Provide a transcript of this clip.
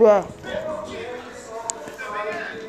Yeah.